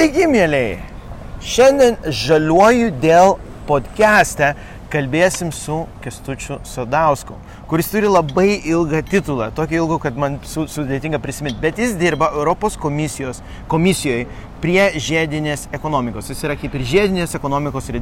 Sveiki, mėlyai! Šiandien žaliuoju dėl podcast'e kalbėsim su Kestučiu Sodausku, kuris turi labai ilgą titulą, tokį ilgą, kad man su, sudėtinga prisiminti, bet jis dirba Europos komisijos, komisijoje prie žiedinės ekonomikos. Jis yra kaip ir žiedinės ekonomikos e,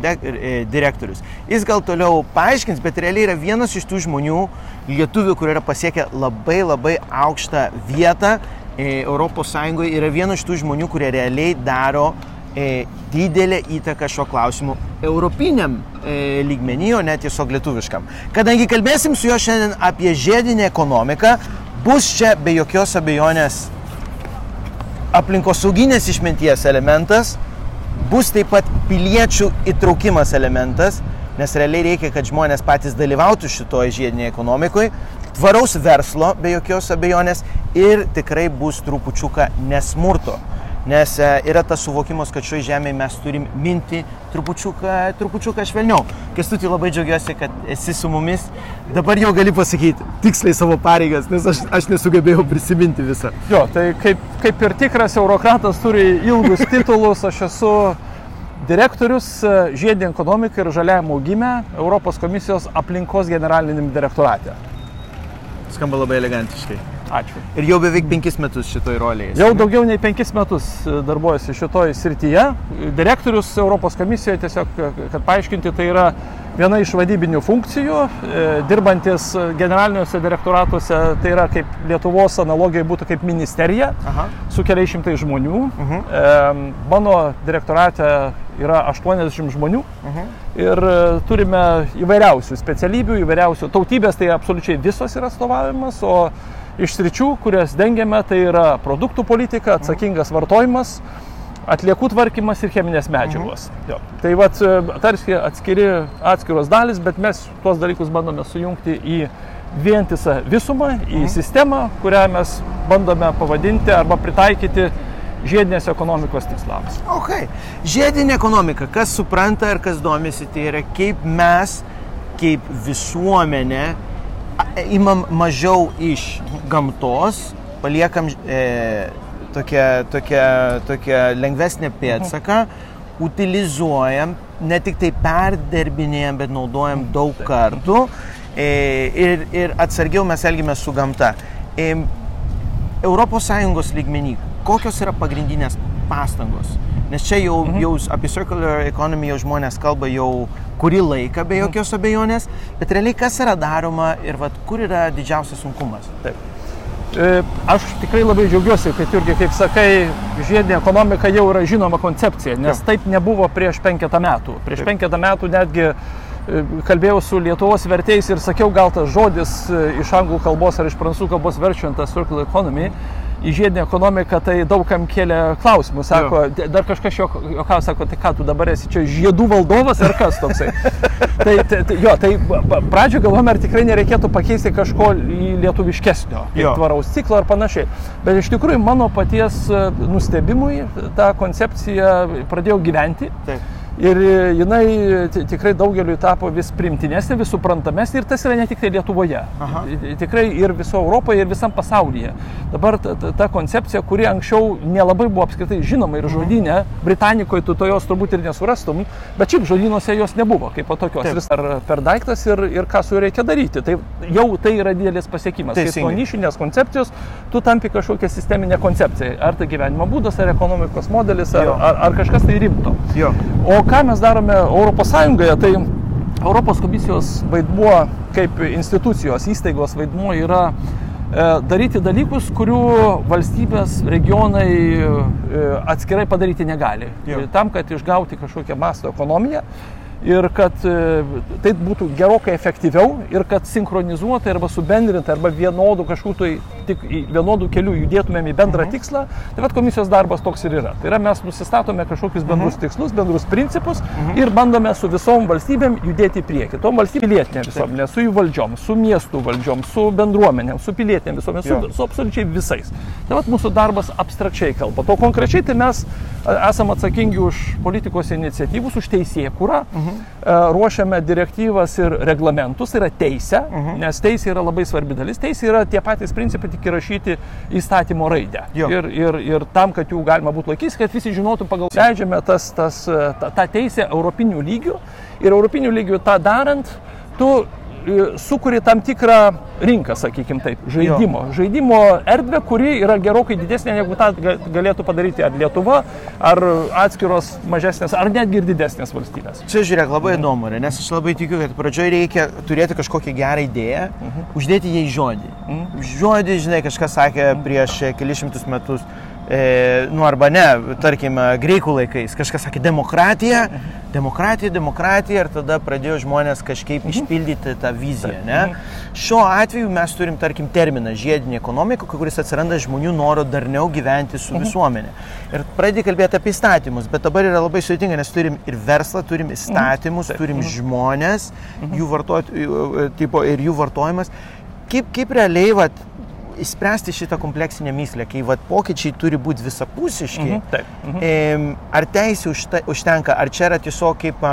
direktorius. Jis gal toliau paaiškins, bet realiai yra vienas iš tų žmonių, lietuvių, kurie yra pasiekę labai labai aukštą vietą e, Europos Sąjungoje, yra vienas iš tų žmonių, kurie realiai daro e, didelę įtaką šio klausimu europiniam e, lygmenį, o ne tiesiog lietuviškam. Kadangi kalbėsim su juo šiandien apie žiedinę ekonomiką, bus čia be jokios abejonės aplinkosauginės išminties elementas, bus taip pat piliečių įtraukimas elementas, nes realiai reikia, kad žmonės patys dalyvautų šitoje žiedinėje ekonomikoje, tvaraus verslo be jokios abejonės ir tikrai bus trupučiuką nesmurto. Nes e, yra tas suvokimas, kad šioje žemėje mes turim minti trupučiuką, trupučiuką švelniau. Kestutį labai džiaugiuosi, kad esi su mumis. Dabar jau gali pasakyti tiksliai savo pareigas, nes aš, aš nesugebėjau prisiminti visą. Jo, tai kaip, kaip ir tikras eurokratas turi ilgus titulus, aš esu direktorius e, žiedinė ekonomika ir žaliajam augime Europos komisijos aplinkos generaliniam direktorate. Skamba labai elegantiškai. Ačiū. Ir jau beveik penkis metus šitoj rolėje. Jau daugiau nei penkis metus e, darbuojuosi šitoj srityje. Direktorius Europos komisijoje tiesiog, e, kad paaiškinti, tai yra viena iš vadybinių funkcijų. E, Dirbantis generaliniuose direktoratuose, tai yra kaip Lietuvos analogija būtų kaip ministerija Aha. su keliais šimtai žmonių. Mhm. E, Mano direktorate yra 80 žmonių Mhm. ir e, turime įvairiausių specialybių, įvairiausių tautybės, tai absoliučiai visos yra atstovavimas, o iš sričių, kurias dengiame, tai yra produktų politika, atsakingas vartojimas, atliekų tvarkymas ir cheminės medžiagos. Jo. Tai vat, e, tarsi atskiri, atskiros dalis, bet mes tuos dalykus bandome sujungti į vientisą visumą, į sistemą, kurią mes bandome pavadinti arba pritaikyti žiedinės ekonomikos tikslams. Ok. Žiedinė ekonomika, kas supranta ir kas domisi, tai yra kaip mes, kaip visuomenė, imam mažiau iš gamtos, paliekam e, tokią, tokią, tokią lengvesnę pėdsaką, utilizuojam, ne tik tai perdirbinėjam, bet naudojam daug kartų e, ir, ir atsargiau mes elgiamės su gamta. ES lygmenį, kokios yra pagrindinės pastangos? Nes čia jau, mhm. jau apie circular economy jau žmonės kalba jau kurį laiką, be jokios abejonės, bet realiai kas yra daroma ir vat, kur yra didžiausias sunkumas? Taip. E, Aš tikrai labai džiaugiuosi, kad irgi, kaip sakai, žiedinė ekonomika jau yra žinoma koncepcija, nes Jo. taip nebuvo prieš penketą metų. Prieš Taip. penketą metų netgi e, kalbėjau su Lietuvos vertėjais ir sakiau, gal tas žodis e, iš anglų kalbos ar iš prancūzų kalbos verčiant tą circular economy į žiedinę ekonomiką, tai daugam kėlė klausimų. Sako, "D- dar kažkas jo, jokau, sako, tai ką tu dabar esi čia žiedų valdovas ar kas toksai. tai, tai, tai, jo, tai pradžio galvojame, ar tikrai nereikėtų pakeisti kažko į lietuviškesnio, Jo. tvaraus ciklo ar panašiai. Bet iš tikrųjų mano paties e, nustebimui tą koncepciją pradėjau gyventi. Taip. Ir jinai ti- tikrai daugeliu tapo vis primtinesnė, vis suprantamesnė ir tas yra ne tik tai Lietuvoje. Aha. Ti- Tikrai ir viso Europoje, ir visam pasaulyje. Dabar ta, ta, ta koncepcija, kuri anksčiau nelabai buvo apskritai žinoma ir žodynė, Britanikoje tu to jos turbūt ir nesurastum, bet šiaip žodynuose jos nebuvo kaip po tokios. Taip. Vis ar per daiktas ir, ir ką su juo reikia daryti. Tai jau tai yra didelis pasiekimas. Teisingai. nuo nišinės koncepcijos tu tampi kažkokią sisteminę koncepciją. Ar tai gyvenimo būdas, ar ekonomikos modelis, ar, Jo. ar, ar kažkas tai rimto. Jo. O ką mes darome Europos Sąjungoje, tai Europos komisijos vaidmuo kaip institucijos įstaigos vaidmuo yra e, daryti dalykus, kurių valstybės, regionai e, atskirai padaryti negali. E, Tam, kad išgauti kažkokią masto ekonomiją ir kad e, tai būtų gerokai efektyviau ir kad sinchronizuotai arba subendrintai arba vienodų kažkokių tai tik į vienodų kelių judėtumėm į bendrą Mhm. tikslą, tai vad komisijos darbas toks ir yra. Tai yra mes nusistatome kažkokius bendrus Mhm. tikslus, bendrus principus ir bandome su visom valstybėm judėti į priekį. Tom valstybėm pilietinė visuomenė, su jų valdžiom, su miestų valdžiom, su bendruomenėm, su pilietinėm visuomenėm, Jo. su, su absoliučiai visais. Tai vad mūsų darbas abstrakčiai kalba. O konkrečiai tai mes a, esame atsakingi už politikos iniciatyvus, už teisėkūrą, ruošiame direktyvas ir reglamentus, tai yra teisė, nes teisė yra labai svarbi dalis. Teisė yra tie patys principai, tik įrašyti įstatymo raidę. Jo. Ir, ir, ir tam, kad jų galima būtų laikytis, kad visi žinotų pagal. Leidžiame tas, tas, tą, tą teisę europinių lygių ir europinių lygių tą darant, tu e, sukuri tam tikrą rinką, sakykime taip, žaidimo. Jo. Žaidimo erdvę, kuri yra gerokai didesnė, negu tą ga- galėtų padaryti ar Lietuva, ar atskiros mažesnės, ar netgi ir didesnės valstybės. Čia žiūrėk, labai įdomu, yra, nes aš labai tikiu, kad pradžioje reikia turėti kažkokią gerą idėją, uždėti jai žodį. Žodį, žinai, kažkas sakė prieš e, kelius šimtus metus, e, nu arba ne, tarkim, e, greikų laikais, kažkas sakė demokratija, demokratija, demokratija ir tada pradėjo žmonės kažkaip išpildyti tą viziją. Ne? Šiuo atveju mes turim, tarkim, terminą žiedinė ekonomika, kuris atsiranda žmonių noro darniau gyventi su visuomenė. Ir pradėjai kalbėti apie įstatymus, bet dabar yra labai sudėtinga, nes turim ir verslą, turim įstatymus, turim žmonės, jų vartot, tipo, ir jų vartojimas. Kaip, kaip realiai vat, įspręsti šitą kompleksinę myslę, kai vat, pokyčiai turi būti visapusiški. Mhm, taip, mhm. Ar teisė užte- užtenka, ar čia yra tiesiog kaip,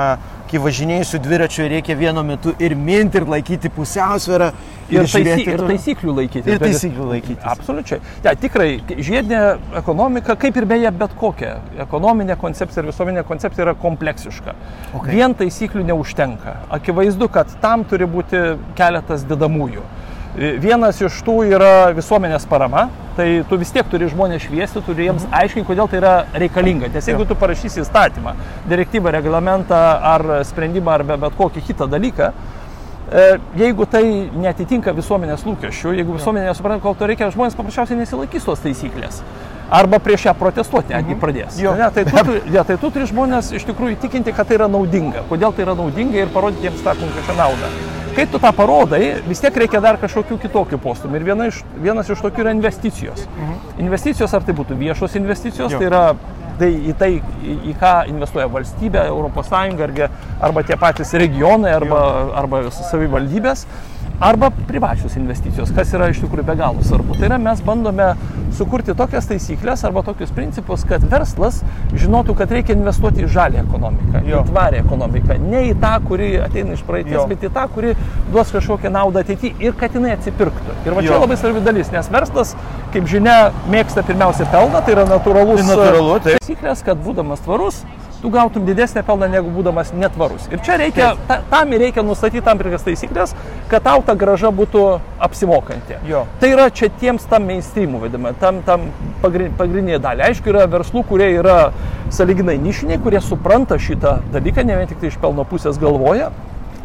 kai važinėjai su dviračiu, reikia vienu metu ir minti, ir laikyti pusiausvyrą, Ir, taisy, žiūrėti ir taisyklių laikyti. Ir taisyklių laikytis. Absoliučiai. Ja, tikrai, žiedinė ekonomika, kaip ir beje bet kokia ekonominė koncepcija ir visuomenė koncepcija yra kompleksiška. Okay. Vien taisyklių neužtenka. Akivaizdu, kad tam turi būti keletas dedamųjų. Vienas iš tų yra visuomenės parama, tai tu vis tiek turi žmonės šviesti, turi jiems aiškinti, kodėl tai yra reikalinga. Nes jeigu tu parašysi įstatymą, direktyvą, reglamentą ar sprendimą ar be- bet kokį kitą dalyką, E, Jeigu tai netitinka visuomenės lūkesčių, jeigu visuomenė nesupranta, kol to reikia, žmonės paprasčiausiai nesilaikys tos taisyklės. Arba prieš ją protestuoti netgi pradės. Jo. Ne, tai, tu, ja, tai tu turi žmonės iš tikrųjų įtikinti, kad tai yra naudinga. Kodėl tai yra naudinga ir parodyti jiems tą konkrečią naudą. Kai tu tą parodai, vis tiek reikia dar kažkokių kitokių postumų. Ir viena iš, vienas iš tokių yra investicijos. Investicijos, ar tai būtų viešos investicijos, Jo. tai yra tai į tai, į, ką investuoja valstybė, ES arba tie patys regionai, arba, arba savivaldybės, arba privačios investicijos, kas yra iš tikrųjų be galo svarbu. Tai yra mes bandome sukurti tokias taisyklės arba tokius principus, kad verslas žinotų, kad reikia investuoti į žalį ekonomiką, Jo. į tvarę ekonomiką, ne į tą, kuri ateina iš praeities, Jo. bet į tą, kuri duos kažkokią naudą ateityje ir kad jinai atsipirktų. Ir va čia Jo. labai svarbi dalis, nes verslas, kaip žinia, mėgsta pirmiausia pelną, tai yra natūralus Tai natūralu, taip. taisyklės, kad būdamas tvarus, tu gautum didesnį pelną negu būdamas netvarus. Ir čia reikia, ta, tam reikia nustatyti tam tikras taisyklės, kad tau ta graža būtų apsimokanti. Jo. Tai yra čia tiems tam mainstreamų vadinama, tam, tam pagri- pagrindinė dalė. Aišku, yra verslų, kurie yra saliginai nišiniai, kurie supranta šitą dalyką, ne vien tik tai iš pelno pusės galvoja,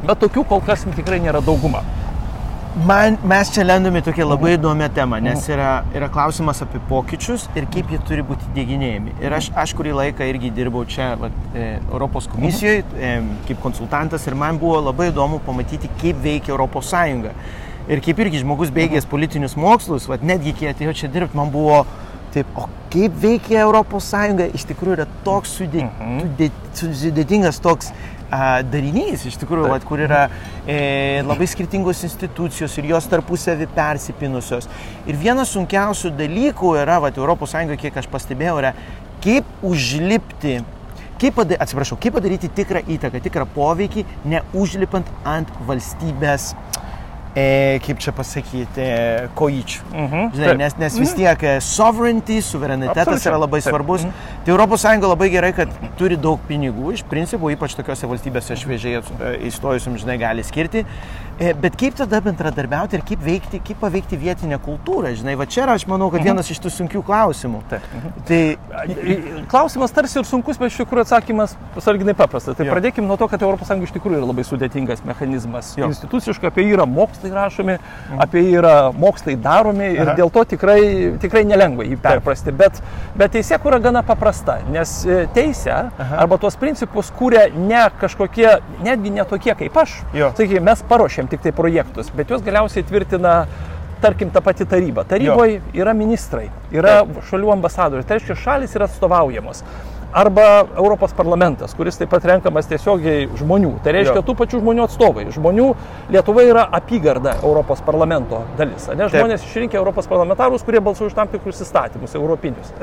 bet tokių kol kas tikrai nėra dauguma. Man, mes čia lendame į tokią labai įdomią temą, nes yra, yra klausimas apie pokyčius ir kaip jie turi būti dėginėjami. Ir aš, aš kurį laiką irgi dirbau čia vat, e, Europos komisijoje e, kaip konsultantas ir man buvo labai įdomu pamatyti, kaip veikia Europos Sąjunga. Ir kaip irgi žmogus baigęs politinius mokslus, vat, netgi kai atėjau čia dirbti, man buvo taip, o kaip veikia Europos Sąjunga, iš tikrųjų yra toks sudė- sudė- sudėtingas toks darinys, iš tikrųjų, vat, kur yra e, labai skirtingos institucijos ir jos tarpusavį persipinusios. Ir vienas sunkiausių dalykų yra, vat, Europos Sąjungoje, kiek aš pastebėjau, yra kaip užlipti, kaip, pada, atsiprašau, kaip padaryti tikrą įtaką, tikrą poveikį, neužlipant ant valstybės, e, kaip čia pasakyti, e, kojyčių. Mhm, Žinai, nes, nes vis tiek e, sovereignty, suverenitetas Absoliučiai. yra labai Taip. svarbus. Tai ES labai gerai, kad turi daug pinigų, iš principo, ypač tokiose valstybėse šviežiai e, įstojusiam, žinai, gali skirti. E, Bet kaip tada bendradarbiauti ir kaip, veikti, kaip paveikti vietinę kultūrą, žinai, va čia yra, aš manau, kad vienas iš tų sunkių klausimų. Taip. Tai Klausimas tarsi ir sunkus, bet iš tikrųjų atsakymas pasarginai paprastas. Tai Jo. pradėkime nuo to, kad ES iš tikrųjų yra labai sudėtingas mechanizmas. Jo. Instituciškai apie jį yra mokslai rašomi, apie jį yra mokslai daromi ir Aha. dėl to tikrai, tikrai nelengva jį perprasti. Bet, bet teisė kūra gana paprasta, nes e, teisė Aha. arba tuos principus kūrė ne kažkokie, netgi ne tokie kaip aš. Jo. Sakykime, mes paruošėm tik tai projektus, bet juos galiausiai tvirtina tarkim, ta pati taryba. Taryboje yra ministrai, yra šalių ambasadoriai, tai reiškia, šalis yra atstovaujamos. Arba Europos parlamentas, kuris taip pat renkamas tiesiogiai žmonių. Tai reiškia, Jo. tų pačių žmonių atstovai. Žmonių Lietuva yra apygarda Europos parlamento dalis. Ne? Taip. Žmonės išrinkę Europos parlamentarus, kurie balsuoja už tam tikrus įstatymus, europinius.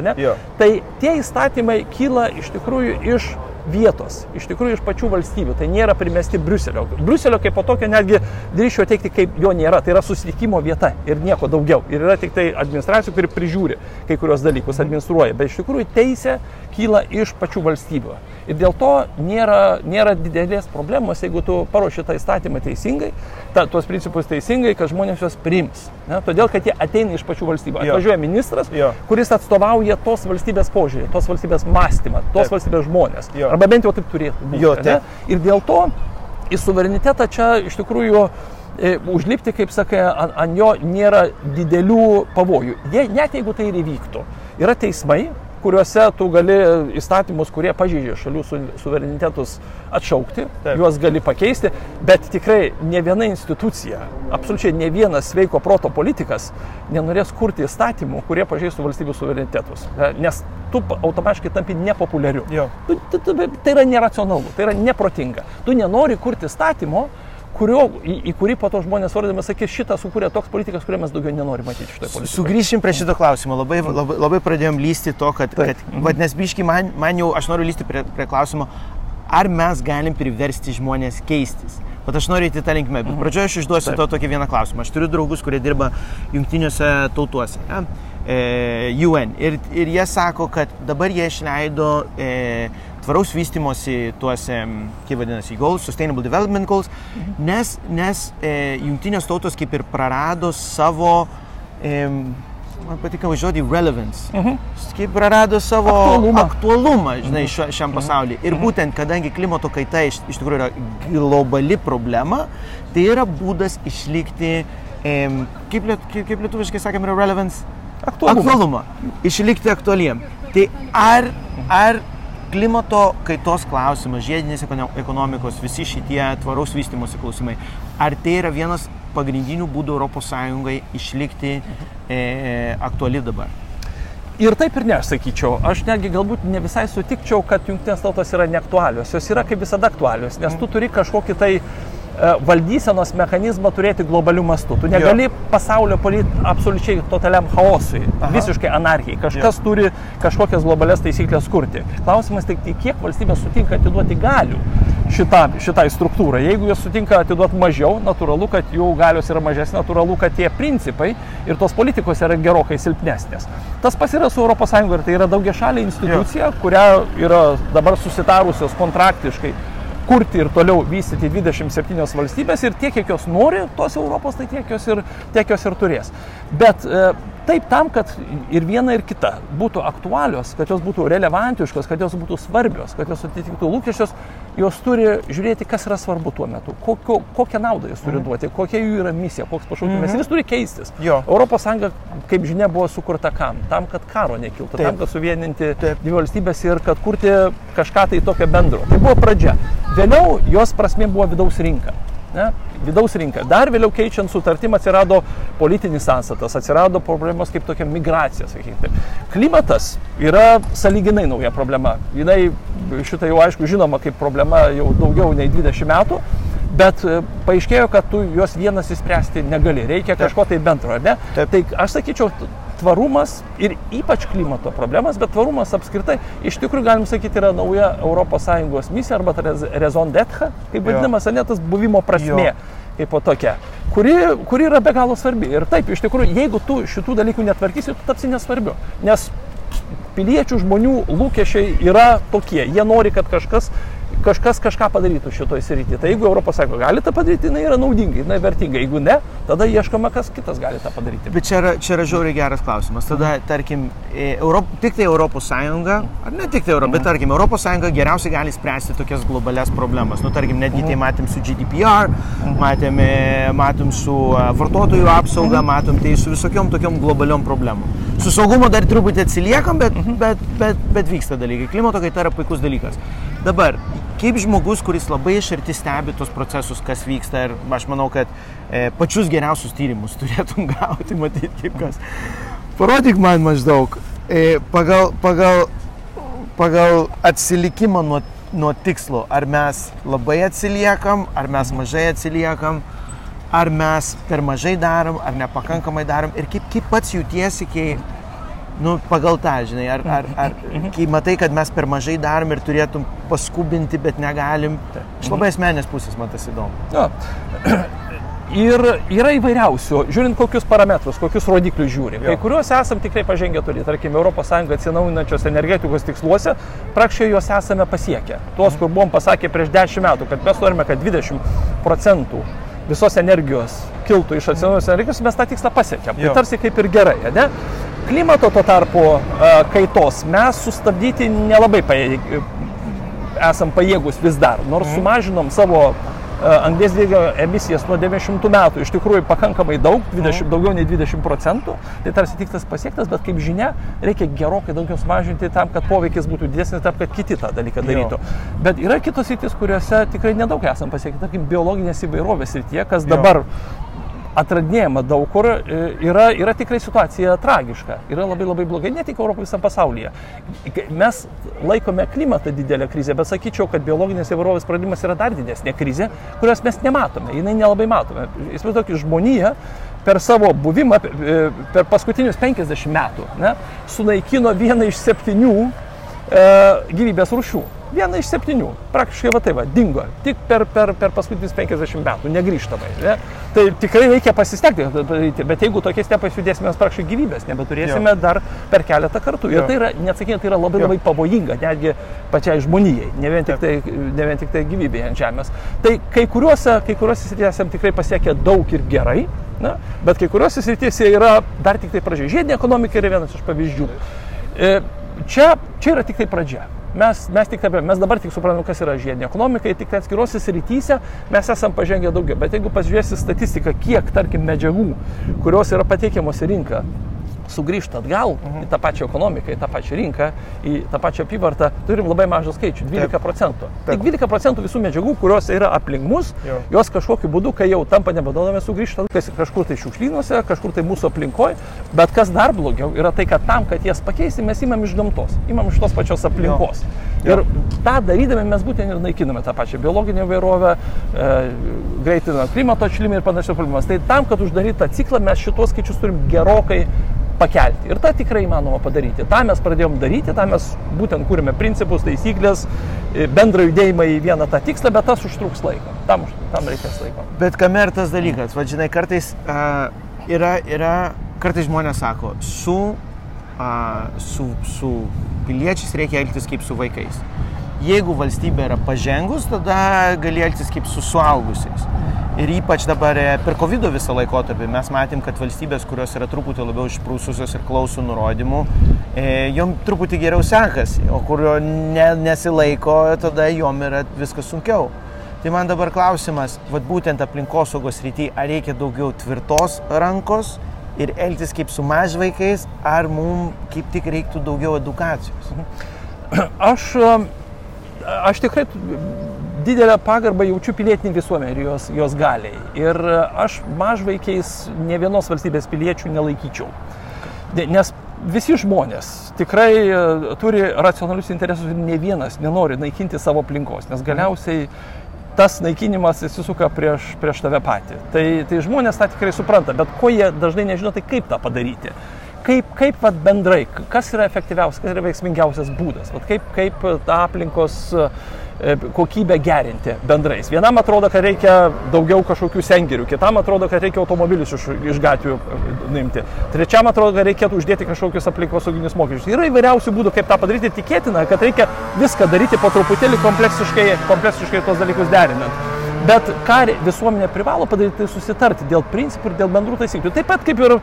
Tai tie įstatymai kyla iš tikrųjų iš vietos, iš tikrųjų iš pačių valstybių, tai nėra primesti Briuselio. Briuselio kaip po tokio netgi drįšiu teikti, kaip jo nėra, tai yra susitikimo vieta ir nieko daugiau. Ir yra tik tai administracija, kuri prižiūri kai kurios dalykus, administruoja, bet iš tikrųjų teisė kyla iš pačių valstybių. Ir dėl to nėra, nėra didelės problemos, jeigu tu paruoši tą įstatymą teisingai, ta, tuos principus teisingai, kad žmonės juos priims. Ne? Todėl, kad jie ateina iš pačių valstybių. Atvažiuoja ministras, Jo. kuris atstovauja tos valstybės požiūrį, tos valstybės mąstymą, tos Taip. valstybės žmonės. Jo. Arba bent jau taip turėtų būti. Jo, taip. Ir dėl to į suverenitetą čia iš tikrųjų e, užlipti, kaip sakai, ant, ant jo nėra didelių pavojų. Jei, net jeigu tai ir įvyktų, yra teismai, kuriuose tu gali įstatymus, kurie pažeidžia šalių su, suverenitetus atšaukti, Taip. Juos gali pakeisti, bet tikrai ne viena institucija, absoliučiai ne vienas sveiko proto politikas nenorės kurti įstatymų, kurie pažeistų valstybių suverenitetus. E, Nes tu automatiškai tampi nepopuliariu. Tu, tu, tu, tai yra neracionalu, tai yra neprotinga. Tu nenori kurti statymo, kurio, į, į kurį po to žmonės vardami sakys, šitą sukūrė toks politikas, kurio mes daugiau nenorime matyti šitoje politikoje. Sugrįšim prie šito klausimo. Labai, labai, labai pradėjom lysti to, kad, Taip. kad vad nesbiški, man, man jau, aš noriu lysti prie, prie klausimo, ar mes galim priversti žmonės keistis. Bet aš noriu įti tą linkmę. Bet pradžioje aš išduosiu Taip. to tokį vieną klausimą. Aš turiu draugus, kurie dirba jungtiniuose tautuose. Ja? E, UN. Ir, ir jie sako, kad dabar jie išleido e, tvaraus vystimosi tuose, kaip vadinasi, goals, Sustainable Development Goals, nes, nes e, jungtinės tautos kaip ir prarado savo, e, man patika žodį relevance, Mhm. kaip prarado savo Aktualumą. aktualumą žinai, šio, šiam pasauliu. Ir būtent, kadangi klimato kaita iš, iš tikrųjų yra globali problema, tai yra būdas išlikti, e, kaip, liet, kaip, kaip lietuviškai sakėm, yra relevance Aktualumą. aktualumą, išlikti aktualiem. Tai ar, ar klimato kaitos klausimas, žiedinės ekono- ekonomikos, visi šitie tvaraus vystimosi klausimai, ar tai yra vienas pagrindinių būdų ES išlikti e, aktuali dabar? Ir taip ir ne, aš sakyčiau. Aš netgi galbūt ne visai sutikčiau, kad jungtinės tautos yra neaktualios. Jos yra kaip visada aktualios, nes tu turi kažkokį tai e, valdysenos mechanizmą turėti globalių mastų. Tu negali pasaulio palikti absoliučiai totaliam chaosui, Aha. visiškai anarchijai. Kažkas turi kažkokias globalias taisyklės kurti. Klausimas tik, tai kiek valstybės sutinka atiduoti galių šitą, šitai struktūrai. Jeigu jos sutinka atiduoti mažiau, natūralu, kad jų galios yra mažesnės, natūralu, kad tie principai ir tos politikos yra gerokai silpnesnės. Tas pas yra su ES ir tai yra daugia šalė institucija, kurią yra dabar susitarusios kontraktiškai kurti ir toliau vystyti 27 valstybės ir tiek, kiek jos nori tos Europos, tai tiek jos ir, tiek jos ir turės. Bet e, taip tam, kad ir viena ir kita būtų aktualios, kad jos būtų relevantiškos, kad jos būtų svarbios, kad jos atitiktų lūkesčius, jos turi žiūrėti, kas yra svarbu tuo metu, kokio, kokią naudą jis turi duoti, kokia jų yra misija, koks pašaukimas. Ir jis turi keistis. Jo. Europos Sąjunga, kaip žinia, buvo sukurta kam? Tam, kad karo nekiltų, Taip. tam, kad suvieninti Taip. dvi valstybės ir kad kurti kažką tai tokio bendro. Tai buvo pradžia. Vėliau jos prasme buvo vidaus rinka. Ne? Vidaus rinka. Dar vėliau keičiant sutartimą atsirado politinis sąstatas, atsirado problemos kaip tokia migracija, sakykime. Klimatas yra saliginai nauja problema. Jinai šitą jau aišku žinoma kaip problema jau daugiau nei 20 metų. Bet e, paaiškėjo, kad tu juos vienas įspręsti negali, reikia kažko tai bendro, ar ne? Taip. Tai aš sakyčiau, tvarumas ir ypač klimato problemas, bet tvarumas apskritai iš tikrųjų, galim sakyti, yra nauja ES misija arba raison d'être, kaip vadinamas, ne tas buvimo prasme. Jo. Kaip po tokia, kuri, kuri yra be galo svarbi. Ir taip, iš tikrųjų, jeigu tu šitų dalykų netvarkysi, tu tapsi nesvarbiu. Nes piliečių žmonių lūkesčiai yra tokie. Jie nori, kad kažkas, kažkas kažką padarytų šitoje srityje. Tai jeigu ES gali tą padaryti, jinai yra naudinga, jinai vertinga. Jeigu ne, tada ieškoma, kas kitas gali tą padaryti. Bet čia yra, čia yra žiauriai geras klausimas. Tada, tarkim, e, Europ, tik tai Sąjunga, ar ne tik tai Europos, bet tarkim, Sąjunga geriausiai gali spręsti tokias globalias problemas. Nu, tarkim, netgi tai matėm su GDPR, matėm, e, matėm su e, vartotojų apsauga, matom tai su visokiom tokiom globaliom problemom. Su saugumu dar truputį atsiliekam, bet, bet, bet, bet vyksta dalykai. Klimato kaita yra puikus dalykas. Dabar, kaip žmogus, kuris labai iš arti stebi tos procesus, kas vyksta, ir aš manau, kad e, pačius geriausius tyrimus turėtum gauti, matyti kaip kas. Parodyk man maždaug e, pagal, pagal, pagal atsilikimą nuo, nuo tikslo, ar mes labai atsiliekam, ar mes mažai atsiliekam, ar mes per mažai darom, ar nepakankamai darom ir kaip, kaip pats jautiesi, kai, Nu, pagal tą, žinai, ar, ar, ar kai matai, kad mes per mažai darom ir turėtum paskubinti, bet negalim. Iš labai asmenės pusės man tas įdomu. Ja. Ir yra įvairiausių, žiūrint kokius parametrus, kokius rodiklius žiūrim. Jo. Kai kuriuos esam tikrai pažengę turi, tarkim, ES atsinaujinančios energetikos tiksluose, praktiškai juos esame pasiekę. Tuos, kur buvom pasakę prieš 10 metų, kad mes norime, kad 20 procentų visos energijos kiltų iš atsinaujinančios energijos, mes tą tikslą pasiekėm. Tai tarsi kaip ir gerai, ne? Klimato tuo tarpu e, kaitos. Mes sustabdyti nelabai pajėg, esam pajėgus vis dar, nors sumažinom savo e, anglės dvideginio emisijas nuo 90 metų. Iš tikrųjų pakankamai daug, 20, daugiau nei 20 procentų, tai tarsi tikslas pasiektas, bet kaip žinia, reikia gerokai daugiau sumažinti tam, kad poveikis būtų didesnis, tam, kad kiti tą dalyką darytų. Bet yra kitos rytis, kuriuose tikrai nedaug esam pasiekę, tarkim, biologinės įvairovės rytyje, kas Jo. Atradinėjama daug kur, e, yra, yra tikrai situacija tragiška. Yra labai labai blogai, ne tik Europoje, visam pasaulyje. Mes laikome klimatą didelę krizę, bet sakyčiau, kad biologinės įvairovės praradimas yra dar didesnė krizė, kurios mes nematome, jinai nelabai matome. Įsivaizduokit, žmonija per savo buvimą, e, per paskutinius 50 metų, ne, sunaikino vieną iš septynių e, gyvybės rūšių. Viena iš septynių. Praktiškai va tai va, dingo. Tik per, per, per paskutinius 50 metų, negryžtamai. Ne? Tai tikrai reikia pasistengti bet jeigu tokiais tempais judėsime, mes praktiškai gyvybės nebeturėsime jo. dar per keletą kartų. Ir Jo. tai yra, neatsakingai, tai yra labai Jo. labai pavojinga, netgi pačiai žmonijai, ne vien tik tai, ne vien tik tai gyvybė ant žemės. Tai kai kuriuose, kai kuriuose srityse tikrai pasiekę daug ir gerai, na, bet kai kuriuose srityse yra dar tik tai pradžia. Žiedinė ekonomika yra vienas iš pavyzdžių. E, Čia, čia yra tik tai pradžia. Mes, mes, tik, taip- mes dabar tik suprantame, kas yra žiedinė ekonomika, tik tai atskiruose srityse mes esame pažengę daugiau. Bet jeigu pasižiūrėsi statistiką, kiek, tarkim, medžiagų, kurios yra pateikiamos į rinką, sugrįžta atgal į tą pačią ekonomiką, į tą pačią rinką, į tą pačią apyvartą, turim labai mažą skaičių - 12 procentų. Tik 12 procentų visų medžiagų, kurios yra aplink mus, Jo. jos kažkokiu būdu, kai jau tampa nebenaudojami, sugrįžta kažkur tai šiukšlynuose, kažkur tai mūsų aplinkoje. Bet kas dar blogiau yra tai, kad tam, kad jas pakeisti, mes imam iš gamtos, imam iš tos pačios aplinkos. Jo. Ir tą darydami mes būtent ir naikiname tą pačią biologinę įvairovę, e, greitiname klimato atšilimą ir panašias problemas. Tai tam, kad uždaryti tą ciklą, mes šitos skaičius turim gerokai pakelti. Ir tą tikrai įmanoma padaryti. Ta mes pradėjom daryti, tą mes būtent kūrėme principus, taisyklės, e, bendrą judėjimą į vieną tą tikslą, bet tas užtruks laiko. Tam, tam reikės laiko. Bet kame ir tas dalykas, vadžinai, kartais uh, yra, yra, kartais žmonės sako, su, uh, su, su piliečiais reikia elgtis kaip su vaikais. Jeigu valstybė yra pažengus, tada gali elgtis kaip su suaugusiais. Ir ypač dabar e, per COVID visą laikotarpį mes matėm, kad valstybės, kurios yra truputį labiau išprūsusios ir klauso nurodymų, e, jom truputį geriau sekasi, o kurio ne, nesilaiko, tada jom yra viskas sunkiau. Tai man dabar klausimas, vad būtent aplinkosaugos rytyje, ar reikia daugiau tvirtos rankos ir elgtis kaip su mažvaikais, ar mums kaip tik reiktų daugiau edukacijos? Aš, aš tikrai didelę pagarbą jaučiu pilietiniai visuomeniai ir jos, jos galiai. Ir aš mažvaikiais ne vienos valstybės piliečių nelaikyčiau. Ne- Nes visi žmonės tikrai e, turi racionalius interesus ir ne vienas nenori naikinti savo aplinkos, nes galiausiai tas naikinimas įsisuka prieš, prieš tave patį. Tai, tai žmonės tą tikrai supranta, bet ko jie dažnai nežino, tai kaip tą padaryti. Kaip, kaip vat, bendrai, kas yra efektyviausias, kas yra veiksmingiausias būdas, vat, kaip, kaip tą aplinkos e, kokybę gerinti bendrais. Vienam atrodo, kad reikia daugiau kažkokių sengirių, kitam atrodo, kad reikia automobilius iš, iš gatvių e, nuimti, trečiam atrodo, kad reikėtų uždėti kažkokius aplinkosauginius mokesčius. Yra įvairiausių būdų, kaip tą padaryti, tikėtina, kad reikia viską daryti po truputėlį kompleksiškai, kompleksiškai tos dalykus derinant. Bet ką visuomenė privalo padaryti, tai susitarti dėl principų ir dėl bendrų taisyklių. Taip pat kaip ir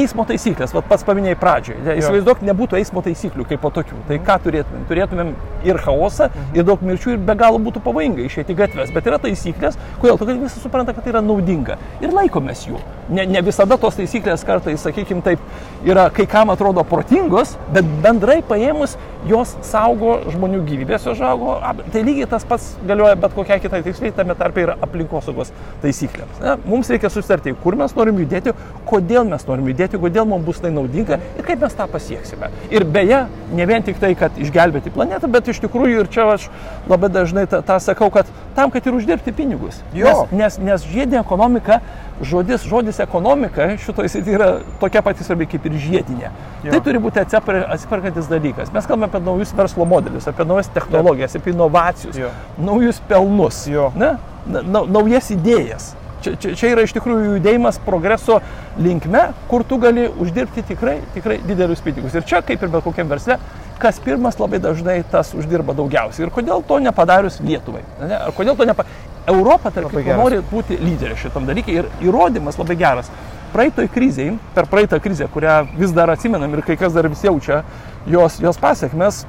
eismo taisyklės, Vat pats paminėjai pradžioje. Įsivaizduok, nebūtų eismo taisyklių kaip po tokių. Tai ką turėtumėm? Turėtumėm ir chaosą, ir daug mirčių, ir be galo būtų pavojinga išėti į gatves. Bet yra taisyklės, kodėl? Todėl, visi supranta, kad tai yra naudinga. Ir laikomės jų. Ne, ne visada tos taisyklės kartais, sakykime taip, yra kai kam atrodo protingos, bet bendrai paėmus jos saugo žmonių gyvybės, jos saugo. ap- Tai lygiai tas pats galioja bet kokiai kitai tiksliai, tame tarpe yra aplinkosaugos taisyklėms. Ne? Mums reikia susitarti, kur mes norim judėti, kodėl mes norim judėti, kodėl mums bus tai naudinga ir kaip mes tą pasieksime. Ir beje, ne vien tik tai, kad išgelbėti planetą, bet iš tikrųjų ir čia aš labai dažnai tą, tą sakau, kad tam, kad ir uždirbti pinigus. Jo. Nes, nes, nes žiedinė ekonomika žodis, žodis ekonomika šitoje srityje yra tokia pati svarbi kaip ir žiedinė. Jo. Tai turi būti atsiperkantis dalykas. Mes kalbame apie naujus verslo modelius, apie naujas technologijas, apie inovacijus, Jo. naujus pelnus, Jo. ne? Na, na, naujas idėjas. Čia, čia, čia yra iš tikrųjų judėjimas progreso linkme, kur tu gali uždirbti tikrai, tikrai didelius pinigus. Ir čia, kaip ir bet kokiam versle, kas pirmas labai dažnai tas uždirba daugiausiai. Ir kodėl to nepadarius Lietuvai? Ne? Ar kodėl to nepa... Europa, geras. nori būti lyderė šitam dalykui ir įrodymas labai geras. Praeitoj kriziai, per praeitą krizę, kurią vis dar atsimenam ir kai kas dar vis jaučia jos, jos pasiekmes,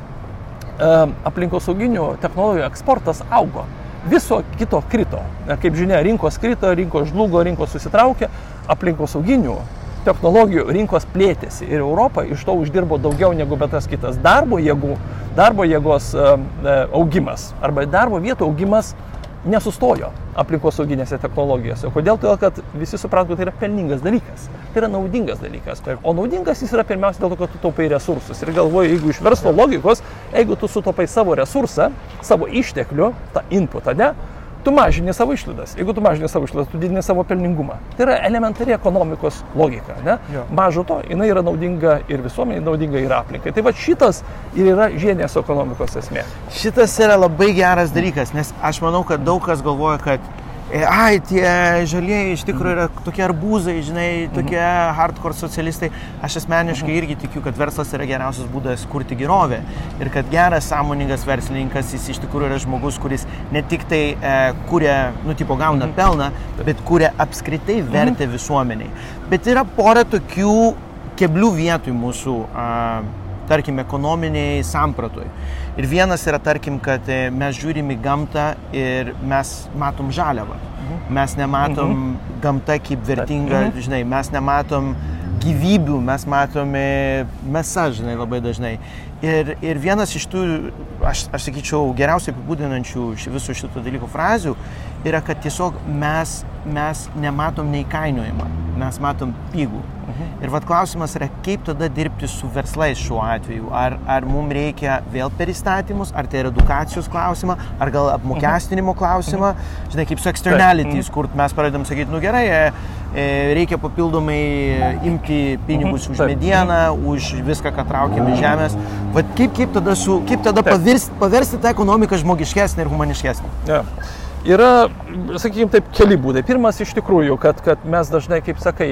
aplinkosauginių technologijų eksportas augo. Viso kito krito. Kaip žinia, rinkos krito, rinkos žlugo, rinkos susitraukė, aplinkosauginių technologijų rinkos plėtėsi ir Europa iš to uždirbo daugiau negu bet kas kitas. Darbo, jėgų, darbo jėgos e, augimas arba darbo vietų augimas nesustojo aplinkosauginėse technologijose. Kodėl? Todėl, kad visi suprato, kad tai yra pelningas dalykas. Tai yra naudingas dalykas. O naudingas jis yra pirmiausia dėl to, kad tu taupai resursus. Ir galvoju, jeigu iš verslo logikos, jeigu tu sutaupai savo resursą, savo išteklių, tą inputą, ne, tu mažini savo išlaidas. Jeigu tu mažini savo išlaidas, tu didini savo pelningumą. Tai yra elementari ekonomikos logika. Ne? Jo. Mažo to, jinai yra naudinga ir visuomeniai, naudinga ir aplinkai. Tai va šitas ir yra žiedinės ekonomikos esmė. Šitas yra labai geras dalykas, nes aš manau, kad daug kas galvoja, kad ai, tie žalieji iš tikrųjų yra tokie arbūzai, žinai, tokie hardcore socialistai. Aš asmeniškai irgi tikiu, kad verslas yra geriausias būdas kurti gerovę. Ir kad geras, sąmoningas verslininkas, jis iš tikrųjų yra žmogus, kuris ne tik tai e, kuria, nu, tipo, gauna pelną, bet kuria apskritai vertę visuomeniai. Bet yra pora tokių keblių vietų mūsų, a, tarkim, ekonominiai sampratoj. Ir vienas yra, tarkim, kad e, mes žiūrim į gamtą ir mes matom žaliavą. Mes nematom gamtą kaip vertingą, Mhm. žinai, mes nematom gyvybių, mes matome mesą, žinai, labai dažnai. Ir, ir vienas iš tų, aš, aš sakyčiau, geriausiai apibūdinančių ši- visų šitų dalykų frazių yra, kad tiesiog mes, mes nematom neįkainojimą, mes matom pigų. Ir vad klausimas yra, kaip tada dirbti su verslais šiuo atveju. Ar, ar mums reikia vėl per įstatymus, ar tai yra edukacijos klausimą, ar gal apmokestinimo klausimą, žinai, kaip su externalities, kur mes pradedam sakyti, nu gerai, e, e, reikia papildomai e, imti pinigus už Taip. medieną, už viską, ką traukiam iš žemės. Vat kaip, kaip tada, su, kaip tada pavirsti, paversti tą ekonomiką žmogiškesnę ir humaniškesnę? Ja. Yra, sakykime, taip keli būdai. Pirmas iš tikrųjų, kad, kad mes dažnai, kaip sakai,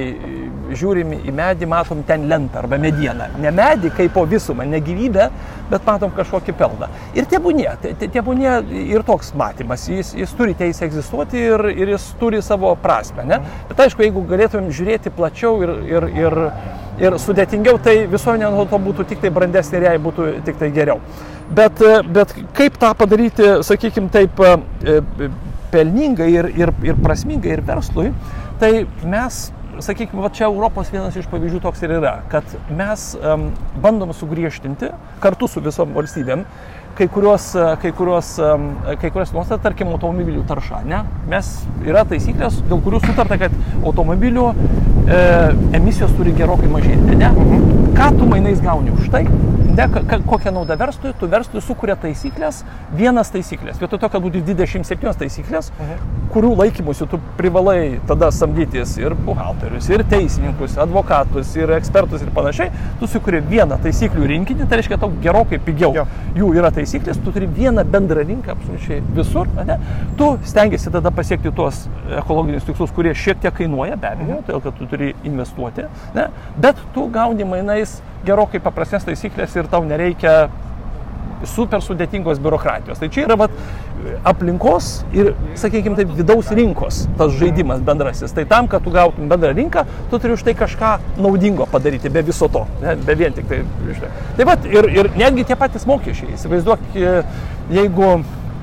žiūrim į medį, matom ten lentą arba medieną. Ne medį kaip po visumą, ne gyvybę, bet matom kažkokį pelną. Ir tebūnie, tebūnie ir toks matymas. Jis, jis turi teisę egzistuoti ir, ir jis turi savo prasme. Ne? Bet aišku, jeigu galėtumėm žiūrėti plačiau ir, ir, ir, ir sudėtingiau, tai visuomenė nuo to būtų tik tai brandesnė ir jai būtų tik tai geriau. Bet, e, bet kaip tą padaryti, sakykime, taip e, e, pelningai ir, ir, ir prasmingai ir verslui, tai mes, sakykime, va čia Europos vienas iš pavyzdžių toks ir yra, kad mes um, bandom sugriežtinti kartu su visom valstybėm kai kurios, e, kai kurios, em, kai kurios nuostatas, tarkim, automobilių tarša. Ne? Mes yra taisyklės, dėl kurių sutarta, kad automobilių e, emisijos turi gerokai mažėti. Ne? Ką tu mainais gauni už tai? Ne, kokią naudą verslui? Tu verslui sukuria taisyklės, vienas taisyklės. Vietoj to, kad būtų 27 taisyklės, kurių laikymusi tu privalai tada samdytis ir buhalterius, ir teisininkus, advokatus, ir ekspertus ir panašiai, tu sukuri vieną taisyklių rinkinį, tai reiškia, tau gerokai pigiau Jo. jų yra taisyklės, tu turi vieną bendrą rinką absoliučiai visur, ne? tu stengiasi tada pasiekti tuos ekologinius tikslus, kurie šiek tiek kainuoja, be abejo, todėl kad tu turi investuoti, ne? bet tu gauni mainais gerokai paprastesnės taisyklės ir tau nereikia super sudėtingos biurokratijos. Tai čia yra vat, aplinkos ir, sakykime, taip, vidaus rinkos tas žaidimas bendrasis. Tai tam, kad tu gautum bendrą rinką, tu turi už tai kažką naudingo padaryti be viso to, ne, be vien tik tai. Žinai. Taip pat ir, ir netgi tie patys mokesčiai. Įsivaizduok, e, jeigu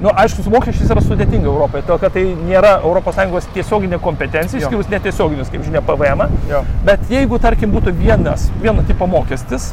Na, nu, aišku, su mokesčiais yra sudėtinga Europoje, todėl kad tai nėra ES tiesioginė kompetencija, išskyrus netiesioginius, kaip žinia, PVM. Jo. Bet jeigu, tarkim, būtų vienas, vieno tipo mokestis,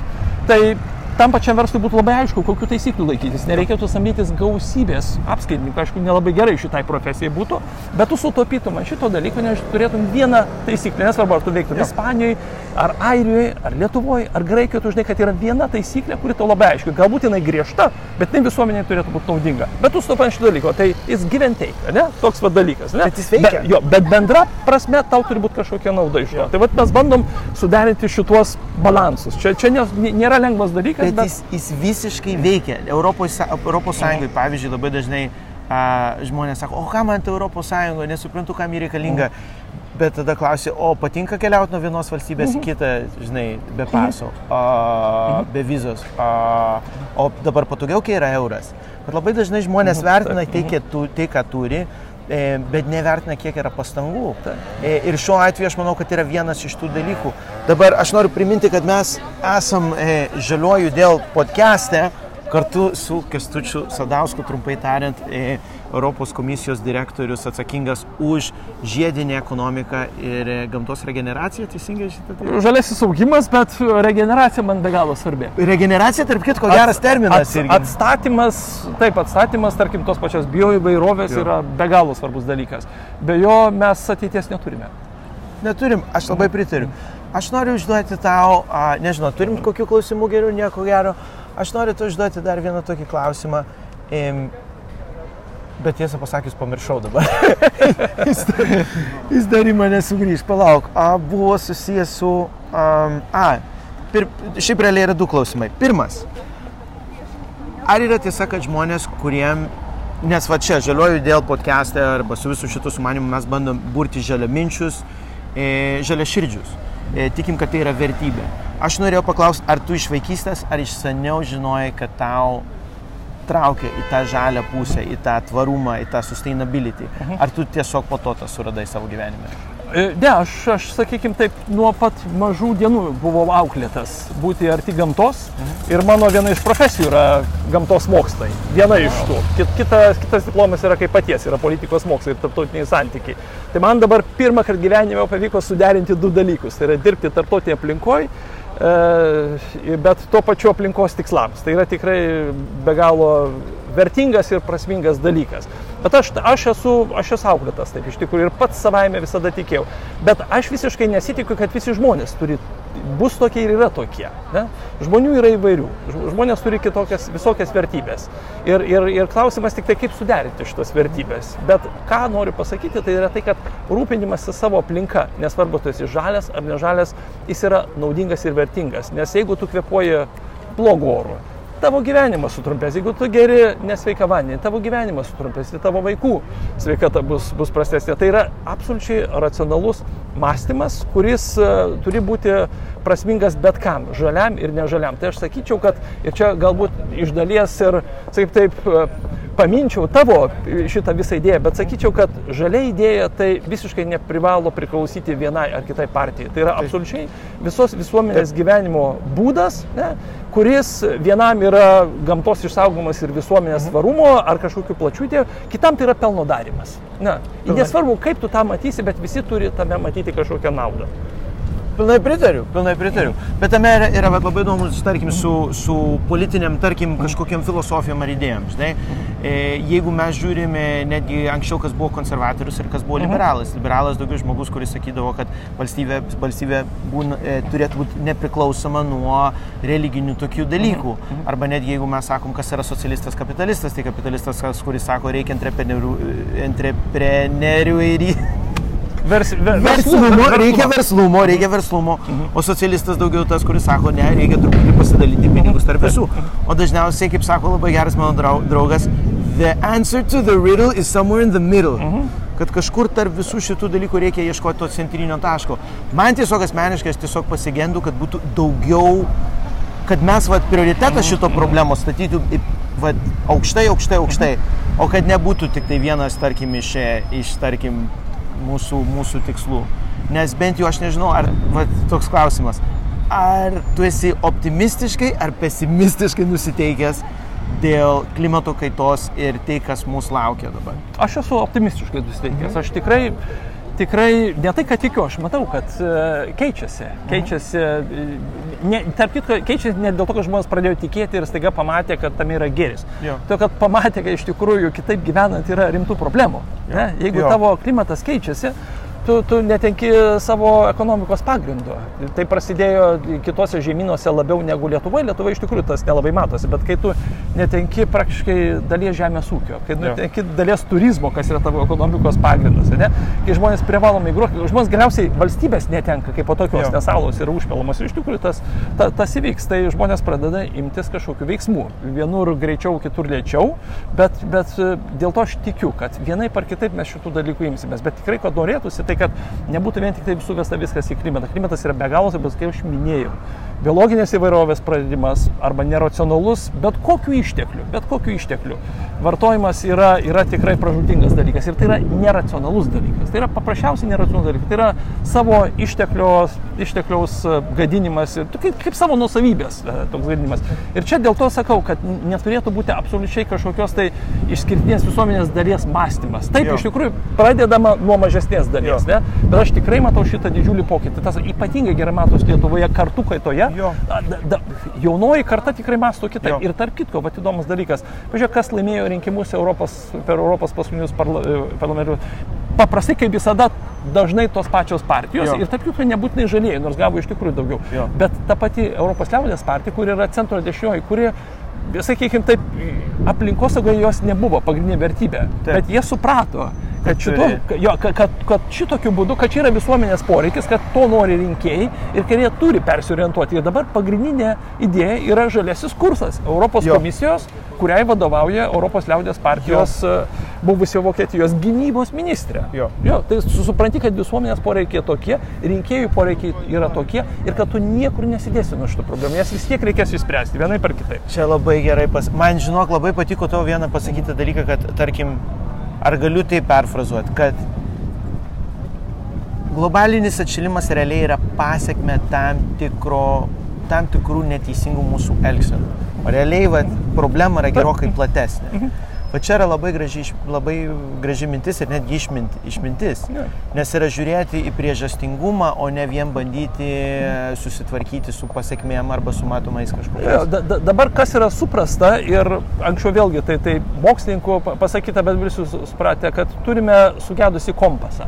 tai tam pačiam verslui būtų labai aišku, kokiu taisyklių laikytis. Nereikėtų samdytis gausybės apskaitininkų, aišku, nelabai gerai šitai profesijai būtų, bet tu sutaupytum šito dalyko, nes turėtum vieną taisyklę, nesvarbu, ar tu veiktum Ispanijoje, ar Airijoje, ar Lietuvoje, ar Graikijoje, tu žinai, kad yra viena taisyklė, kuri tau labai aiški. Galbūt jinai griežta, bet ne visuomeniai turėtų būti naudinga. Bet tu sutaupai ant šito dalyko, tai jis take, ne? Toks va dalykas. Ne? Bet jis veikia. Be, jo, bet bendra prasme tau turi būti kažkokia nauda iš to. Tai vat mes bandom suderinti šituos balansus. Čia, čia nė- nėra lengvas dalykas, Bet bet, jis, jis visiškai veikia. Europos, Europos Sąjungoje, pavyzdžiui, labai dažnai a, žmonės sako, o ką man ta Europos Sąjunga, nesuprantu, kam ji reikalinga. Bet tada klausi, o patinka keliauti nuo vienos valstybės į kitą, žinai, be paso, a, be vizos. A, o dabar patogiau, kai yra euras. Bet labai dažnai žmonės vertina tai, tai ką turi, bet nevertina, kiek yra pastangų. E, Ir šiuo atveju aš manau, kad yra vienas iš tų dalykų. Dabar aš noriu priminti, kad mes esam e, žaliuoju dėl podcast'e kartu su Kestučiu Sadausku, trumpai tariant, e, Europos komisijos direktorius atsakingas už žiedinę ekonomiką ir e, gamtos regeneraciją, teisingai šitą tai? žalesis augimas, bet regeneracija man be galo svarbi. Regeneracija, tarp kitko, geras terminas. Ats, irgi. atstatymas, taip, atstatymas, tarkim, tos pačios bioįvairovės yra be galo svarbus dalykas. Be jo mes ateities neturime. Neturim, aš labai pritariu. Aš noriu užduoti tau, a, nežinau, turim kokių klausimų gerų, nieko gero. Aš noriu tau užduoti dar vieną tokį klausimą. Im, bet tiesą pasakius, pamiršau dabar. jis, dar, jis dar į mane sugrįž, palauk. A, buvo susijęs su... Um, a, pir, šiaip realiai yra du klausimai. Pirmas. Ar yra tiesa, kad žmonės, kuriem Nes va čia, žaliuoju dėl podcast'e arba su visų šitų sumanimų mes bandom burti žaliaminčius, e, žaliaširdžius. E, tikim, kad tai yra vertybė. Aš norėjau paklausti, ar tu iš vaikystės, ar iš seniau žinojai, kad tau traukia į tą žalę pusę, į tą tvarumą, į tą sustainability. Ar tu tiesiog po to tą suradai savo gyvenime? E, Ne, aš, aš sakykime taip, nuo pat mažų dienų buvau auklėtas būti arti gamtos ir mano viena iš profesijų yra gamtos mokslai. Viena iš tų. Kit, kitas, kitas diplomas yra kaip paties, yra politikos mokslai ir tarptautiniai santykiai. Tai man dabar pirmą kartą gyvenime pavyko suderinti du dalykus. Tai yra dirbti tarptautinėje aplinkoje, bet tuo pačiu aplinkos tikslams. Tai yra tikrai be galo vertingas ir prasmingas dalykas. Bet aš, aš, esu, aš esu auklėtas, taip iš tikrųjų, ir pats savaime visada tikėjau. Bet aš visiškai nesitikiu, kad visi žmonės turi, bus tokie ir yra tokie. Ne? Žmonių yra įvairių. Žmonės turi kitokias, visokias vertybės. Ir, ir, ir klausimas tik tai, kaip suderinti šitas vertybės. Bet ką noriu pasakyti, tai yra tai, kad rūpinimasis savo aplinka, nesvarbu, tu esi žalias ar nežalias, jis yra naudingas ir vertingas. Nes jeigu tu kvepuoji blogu oru, tavo gyvenimas sutrumpės. Jeigu tu geri nesveiką vandenį, tavo gyvenimas sutrumpės ir tavo vaikų sveikata bus, bus prastesnė. Tai yra absoliučiai racionalus mąstymas, kuris uh, turi būti prasmingas bet kam, žaliam ir nežaliam. Tai aš sakyčiau, kad ir čia galbūt iš dalies ir, sakyk taip, uh, paminčiau tavo šitą visą idėją, bet sakyčiau, kad žalia idėja tai visiškai neprivalo priklausyti vienai ar kitai partijai. Tai yra absoliučiai visos visuomenės gyvenimo būdas, ne, kuris vienam yra gamtos išsaugomas ir visuomenės tvarumo ar kažkokiu plačiu idėjų, kitam tai yra pelno darimas. Na, nesvarbu, kaip tu tą matysi, bet visi turi tame matyti kažkokią naudą. Pilnai pritariu, pilnai pritariu. Bet tame yra, yra labai įdomus, tarkim, su, su politiniam, tarkim, kažkokiam filosofijom ar idėjom. Žinai, e, jeigu mes žiūrime netgi anksčiau, kas buvo konservatorius ir kas buvo liberalas. Liberalas daugiau žmogus, kuris sakydavo, kad valstybė, valstybė būna, e, turėtų būti nepriklausoma nuo religinių tokių dalykų. Arba netgi jeigu mes sakom, kas yra socialistas, kapitalistas, tai kapitalistas, kas, kuris sako, reikia entreprenerių, entreprenerių ir Vers, ver, Verslumo, reikia verslumo, reikia verslumo. O socialistas daugiau tas, kuris sako, ne, reikia truputį pasidalinti pinigus tarp visų. O dažniausiai, kaip sako labai geras mano drau- draugas, the answer to the riddle is somewhere in the middle. Kad kažkur tarp visų šitų dalykų reikia ieškoti to centrinio taško. Man tiesiog asmeniškai aš tiesiog pasigendu, kad būtų daugiau, kad mes vat, prioritetą šito problemos statytų vat, aukštai, aukštai, aukštai. O kad nebūtų tik tai vienas, tarkim, iš, iš tarkim, mūsų, mūsų tikslų. Nes bent jau aš nežinau, ar va, toks klausimas, ar tu esi optimistiškai ar pesimistiškai nusiteikęs dėl klimato kaitos ir tai, kas mūsų laukia dabar. Aš esu optimistiškai nusiteikęs. Aš tikrai tikrai ne tai, kad tikiu, aš matau, kad e, keičiasi. Keičiasi, e, ne, tarp kitko, keičiasi ne dėl to, kad žmonės pradėjo tikėti ir staiga pamatė, kad tam yra geris. Jo. Todėl, kad pamatė, kad iš tikrųjų kitaip gyvenant yra rimtų problemų. Ne? Jeigu Jo. tavo klimatas keičiasi, tu, tu netenki savo ekonomikos pagrindo. Tai prasidėjo kitose žemynuose labiau negu Lietuvoje. Lietuvoje iš tikrųjų tas nelabai matosi, bet kai tu netenki praktiškai dalies žemės ūkio, kai netenki dalies turizmo, kas yra tavo ekonomikos pagrindas, ne? kai žmonės privalo migruoti, žmonės galiausiai valstybės netenka kaip po tokios, Jo. nes salos yra užpilamos ir iš tikrųjų tas, ta, tas įvyks, tai žmonės pradeda imtis kažkokių veiksmų. Vienur greičiau, kitur lėčiau, bet, bet e, dėl to aš tikiu, kad vienaip ar kitaip mes šitų dalykų imsimės. Bet tikrai, kad norėtųsi, tai kad nebūtų vien tik taip suvesta viskas į klimatą. Klimatas yra be galo svarbus, kaip aš minėjau. Biologinės įvairovės praradimas arba neracionalus, bet kokiu ištekliu, bet kokiu ištekliu. Vartojimas yra, yra tikrai pražutingas dalykas ir tai yra neracionalus dalykas. Tai yra paprasčiausiai neracionalus dalykas. Tai yra savo ištekliaus, ištekliaus e, gadinimas, kaip, kaip savo nusavybės e, toks gadinimas. Ir čia dėl to sakau, kad neturėtų būti absoliučiai kažkokios tai išskirtinės visuomenės dalies mąstymas. Taip, Jo. iš tikrųjų, pradedama nuo mažesnės dalies, Jo. Ne? bet aš tikrai matau šitą didžiulį pokytį. Tas ypatingai gerai matosi Lietuvoje kartu kaitoje. Da, da, jaunoji karta tikrai masto kitaip. Jo. Ir tarp kitko, va įdomus dalykas. Pažiūrėk, kas laimėjo rinkimus Europos, per Europos paskutinius parla, e, parlamentus. Paprastai, kaip visada, dažnai tos pačios partijos. Jo. Ir tarp kitko nebūtinai žalieji, nors gavo iš tikrųjų daugiau. Jo. Bet ta pati Europos liaudės partija, kuri yra centro dešinioji, kuri sakykime taip, aplinkosaugoje jos nebuvo pagrindinė vertybė. Taip. Bet jie suprato, kad, turi- jo, kad, kad, kad šitokiu būdu, kad čia yra visuomenės poreikis, kad to nori rinkėjai ir kad jie turi persiorientuoti. Ir dabar pagrindinė idėja yra žaliasis kursas Europos Jo. komisijos, kuriai vadovauja Europos liaudės partijos e, buvusio Vokietijos gynybos ministrė. Jo. jo tai su- supranti, kad visuomenės poreikiai tokie, rinkėjų poreikiai yra tokie ir kad tu niekur nesidėsi nuo šitų problemų, jas vis tiek reikės išspręsti vienai par kitaip. Čia labai gerai pas... Man, žinok, labai patiko tavo vieną pasakyti dalyką, kad, tarkim, ar galiu tai perfrazuoti, kad globalinis atšilimas realiai yra pasiekme tam, tikro, tam tikrų neteisingų mūsų elgsenų. O realiai va, problema yra gerokai platesnė. Va čia yra labai graži, labai graži mintis ir netgi išmint, išmintis. Jo. Nes yra žiūrėti į priežastingumą, o ne vien bandyti susitvarkyti su pasiekmėm arba su matomais kažkokiais. da, da, dabar kas yra suprasta ir anksčiau vėlgi tai, tai mokslininkų pa- pasakyta, bet visi su- supratę, kad turime sugedusi kompasą.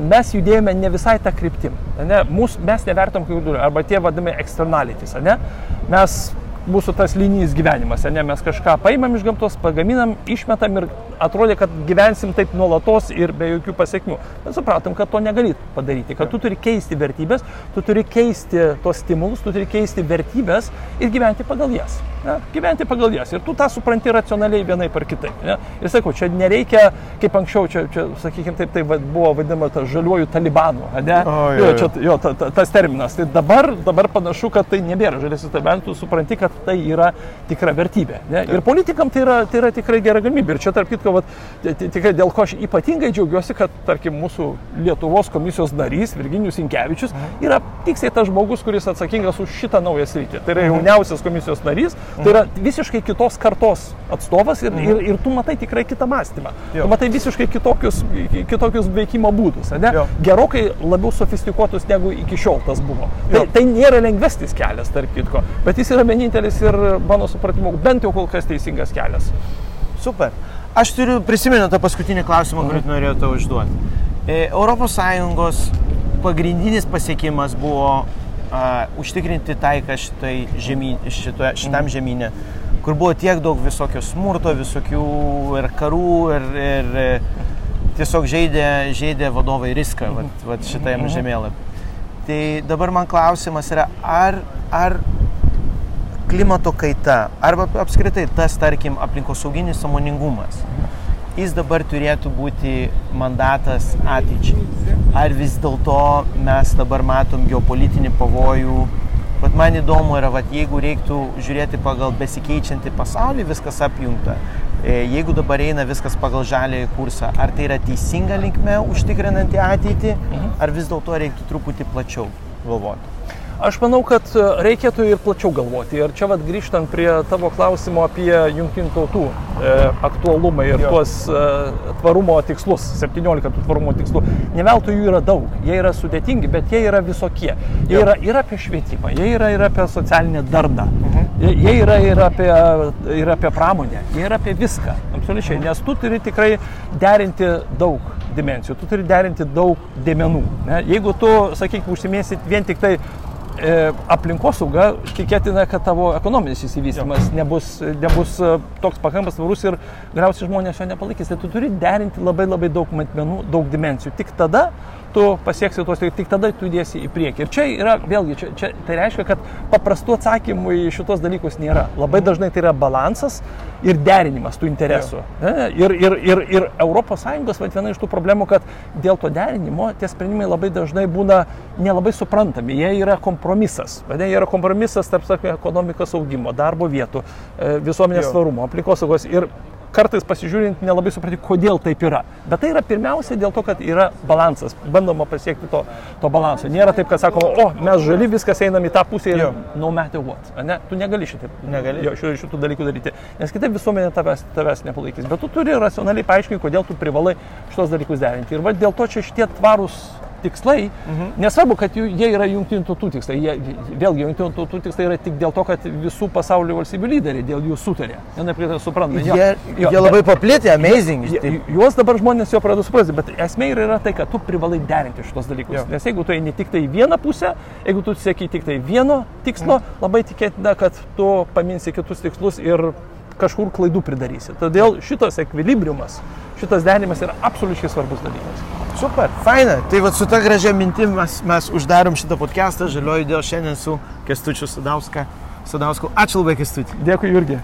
Mes judėjome ne visai tą kryptim. Ne? Mūs, mes nevertam kaip durų, arba tie vadinami externalities. Ne? Mes, mūsų tas linijinis gyvenimas, ne? mes kažką paimam iš gamtos, pagaminam, išmetam ir atrodė, kad gyvensim taip nuolatos ir be jokių pasiekmių. Bet supratom, kad to negali padaryti, kad tu turi keisti vertybės, tu turi keisti tos stimulus, tu turi keisti vertybės ir gyventi pagal jas. Ne? Gyventi pagal jas. Ir tu tą supranti racionaliai vienai par kitaip. Ne? Ir sakau, čia nereikia, kaip anksčiau, čia, čia sakykime, taip tai buvo vadinama ta žaliuoju talibanu. Ne? O, jo, jo, jo. čia, jo ta, ta, tas terminas. Tai dabar, dabar panašu, kad tai nebėra žaliasis talibanas, tu supranti, kad tai yra tikra vertybė. Ne? Ir politikam tai yra, tai yra tikrai gera galimybė. Ir čia tarp kitko, vat, ti- ti- tikrai dėl ko aš ypatingai džiaugiuosi, kad, tarkim, mūsų Lietuvos komisijos narys Virginijus Inkevičius yra tiksliai tas žmogus, kuris atsakingas už šitą naują sritį. Tai yra jauniausias komisijos narys, tai yra visiškai kitos kartos atstovas ir, ir, ir tu matai tikrai kitą mąstymą. Jo. Tu matai visiškai kitokius, kitokius veikimo būdus. ane? Jo. Gerokai labiau sofistikuotus negu iki šiol tas buvo. Tai, Jo. tai nėra lengvesnis kelias, tarp kitko, bet jis yra vienintelis ir, mano supratimu, bent jau kol kas teisingas kelias. Super. Aš turiu prisimenu tą paskutinį klausimą, kurį norėjau tau užduoti. ES pagrindinis pasiekimas buvo a, užtikrinti taiką šitai žemyn, šitoje, šitam žemynė, kur buvo tiek daug visokio smurto, visokių ir karų, ir, ir e, tiesiog žaidė, žaidė vadovai riską vat, vat šitam žemėlapį. Tai dabar man klausimas yra, ar, ar klimato kaita arba apskritai tas, tarkim, aplinkosauginis samoningumas, jis dabar turėtų būti mandatas ateičiai. Ar vis dėlto mes dabar matom geopolitinį pavojų. Bet man įdomu yra, vat, jeigu reiktų žiūrėti pagal besikeičiantį pasaulį, viskas apjungta. E, Jeigu dabar eina viskas pagal žalį kursą, ar tai yra teisinga linkme užtikrinanti ateitį, ar vis dėlto reiktų truputį plačiau galvoti? Aš manau, kad e, reikėtų ir plačiau galvoti. Ir čia vad grįžtant prie tavo klausimo apie jungtinių tautų e, aktualumą ir jo. tuos e, tvarumo tikslus, 17 tų tvarumo tikslų. Neveltui jų yra daug, jie yra sudėtingi, bet jie yra visokie. Jie jo. yra ir apie švietimą, jie yra ir apie socialinę darną, mhm. jie, jie yra ir apie, ir apie pramonę, jie yra apie viską, absoliučiai. Nes tu turi tikrai derinti daug dimensijų, tu turi derinti daug dėmenų. Ne? Jeigu tu, sakykime, užsimėsit vien tik tai aplinkosauga, tikėtina, kad tavo ekonominis įsivystymas nebus, nebus e, toks pakankamas tvarus ir galiausiai žmonės jo nepalaikys. Tai tu turi derinti labai labai daug matmenų, daug dimensijų. Tik tada tu pasieksi tuos, tik tada tu judėsi į priekį. Ir čia yra, vėlgi, čia, čia, tai reiškia, kad paprastų atsakymų į šitos dalykus nėra. Labai dažnai tai yra balansas ir derinimas tų interesų. Ja. Ir, ir, ir, ir ES viena iš tų problemų, kad dėl to derinimo tie sprendimai labai dažnai būna nelabai suprantami. Jie yra kompromisas. Va, jie yra kompromisas tarp sakė, ekonomikos augimo, darbo vietų, e, visuomenės tvarumo, aplinkosaugos. Ir kartais pasižiūrint nelabai supranti, kodėl taip yra. Bet tai yra pirmiausia dėl to, kad yra balansas, bandoma pasiekti to, to balanso. Nėra taip, kad sakoma, o mes žali, viskas einam į tą pusę ir jo. no matter what. Ne? Tu negali šitaip negali. Jo, šitų, šitų dalykų daryti, nes kitaip visuomenė tavęs, tavęs nepalaikys. Bet tu turi racionaliai paaiškinti, kodėl tu privalai šitos dalykus derinti. Ir va, dėl to čia šitie tvarūs tikslai, mhm. nesvarbu, kad jų, jie yra jungtinių tautų tikslai, jie, vėlgi jungtinių tautų tikslai yra tik dėl to, kad visų pasaulio valstybių lyderiai dėl jų sutarė. Jie supranta. Jie, jo, jie labai paplėtė, amazing. Jie, juos dabar žmonės jau pradeda suprasti, bet esmė yra tai, kad tu privalai derinti šitos dalykus. Jo. Nes jeigu tu eini tik tai vieną pusę, jeigu tu sieki tik tai vieno tikslo, mhm. labai tikėtina, kad tu paminsi kitus tikslus ir kažkur klaidų pridarysi. Todėl šitas ekvilibriumas, šitas denimas yra absoliučiai svarbus dalykas. Super, faina. Tai va su ta gražia mintim mes, mes uždarom šitą podcastą. Žalioji dėl šiandien su Kestučiu Sadausku. Ačiū labai, Kestutį. Dėkui, Jurgi.